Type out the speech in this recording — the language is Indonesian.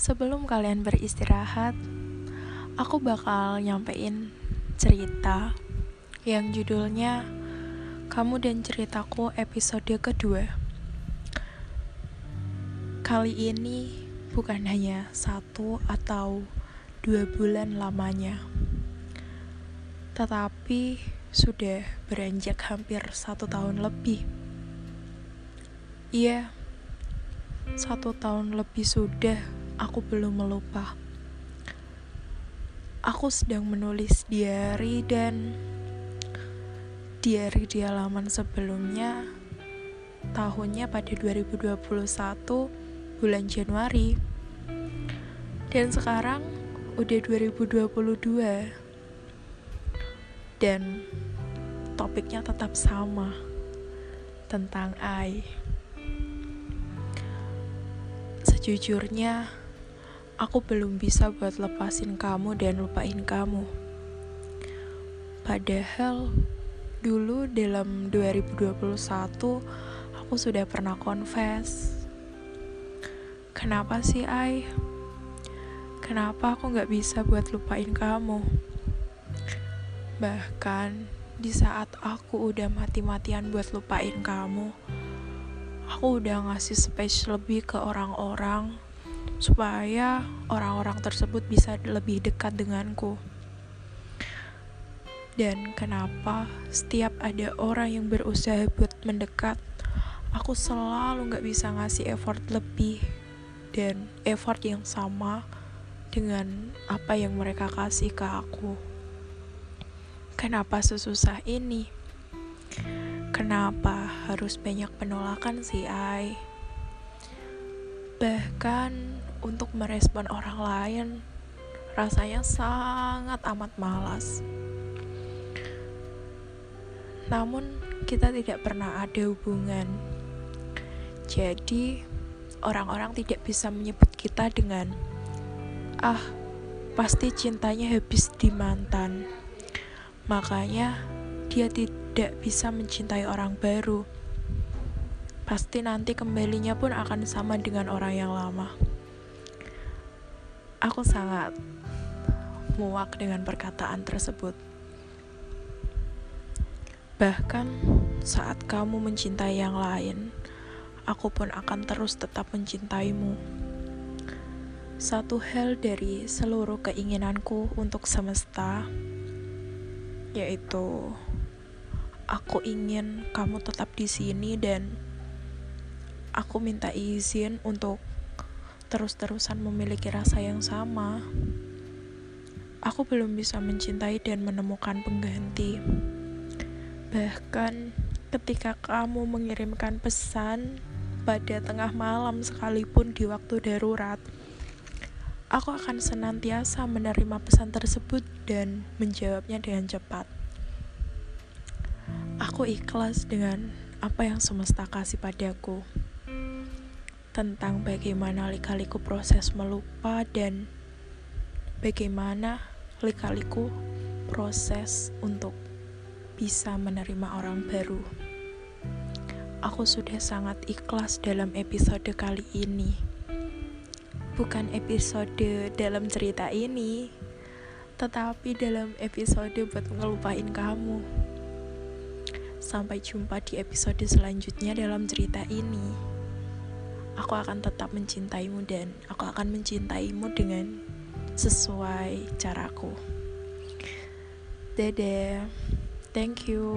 Sebelum kalian beristirahat, aku bakal nyampein cerita yang judulnya Kamu dan Ceritaku episode kedua. Kali ini bukan hanya satu atau dua bulan lamanya, tetapi sudah beranjak hampir satu tahun lebih. Iya, satu tahun lebih sudah aku belum melupa. Aku sedang menulis diary dan diary di halaman sebelumnya tahunnya pada 2021 bulan Januari. Dan sekarang udah 2022. Dan topiknya tetap sama tentang I. Sejujurnya, aku belum bisa buat lepasin kamu dan lupain kamu. Padahal dulu dalam 2021 aku sudah pernah confess. Kenapa sih, Ai? Kenapa aku gak bisa buat lupain kamu? Bahkan di saat aku udah mati-matian buat lupain kamu, aku udah ngasih space lebih ke orang-orang supaya orang-orang tersebut bisa lebih dekat denganku. Dan kenapa setiap ada orang yang berusaha buat mendekat, aku selalu gak bisa ngasih effort lebih dan effort yang sama dengan apa yang mereka kasih ke aku. Kenapa sesusah ini? Kenapa harus banyak penolakan sih, Ai? Bahkan untuk merespon orang lain rasanya sangat amat malas. Namun kita tidak pernah ada hubungan. Jadi orang-orang tidak bisa menyebut kita dengan ah, pasti cintanya habis di mantan. Makanya dia tidak bisa mencintai orang baru, pasti nanti kembalinya pun akan sama dengan orang yang lama. Aku sangat muak dengan perkataan tersebut. Bahkan saat kamu mencintai yang lain, aku pun akan terus tetap mencintaimu. Satu hal dari seluruh keinginanku untuk semesta, yaitu aku ingin kamu tetap di sini dan aku minta izin untuk terus-terusan memiliki rasa yang sama. Aku belum bisa mencintai dan menemukan pengganti. Bahkan ketika kamu mengirimkan pesan pada tengah malam sekalipun di waktu darurat, aku akan senantiasa menerima pesan tersebut dan menjawabnya dengan cepat. Aku ikhlas dengan apa yang semesta kasih padaku tentang bagaimana lika-liku proses melupa dan bagaimana lika-liku proses untuk bisa menerima orang baru. Aku sudah sangat ikhlas dalam episode kali ini. Bukan episode dalam cerita ini, tetapi dalam episode buat ngelupain kamu. Sampai jumpa di episode selanjutnya dalam cerita ini. Aku akan tetap mencintaimu dan aku akan mencintaimu dengan sesuai caraku. Dadah. Thank you.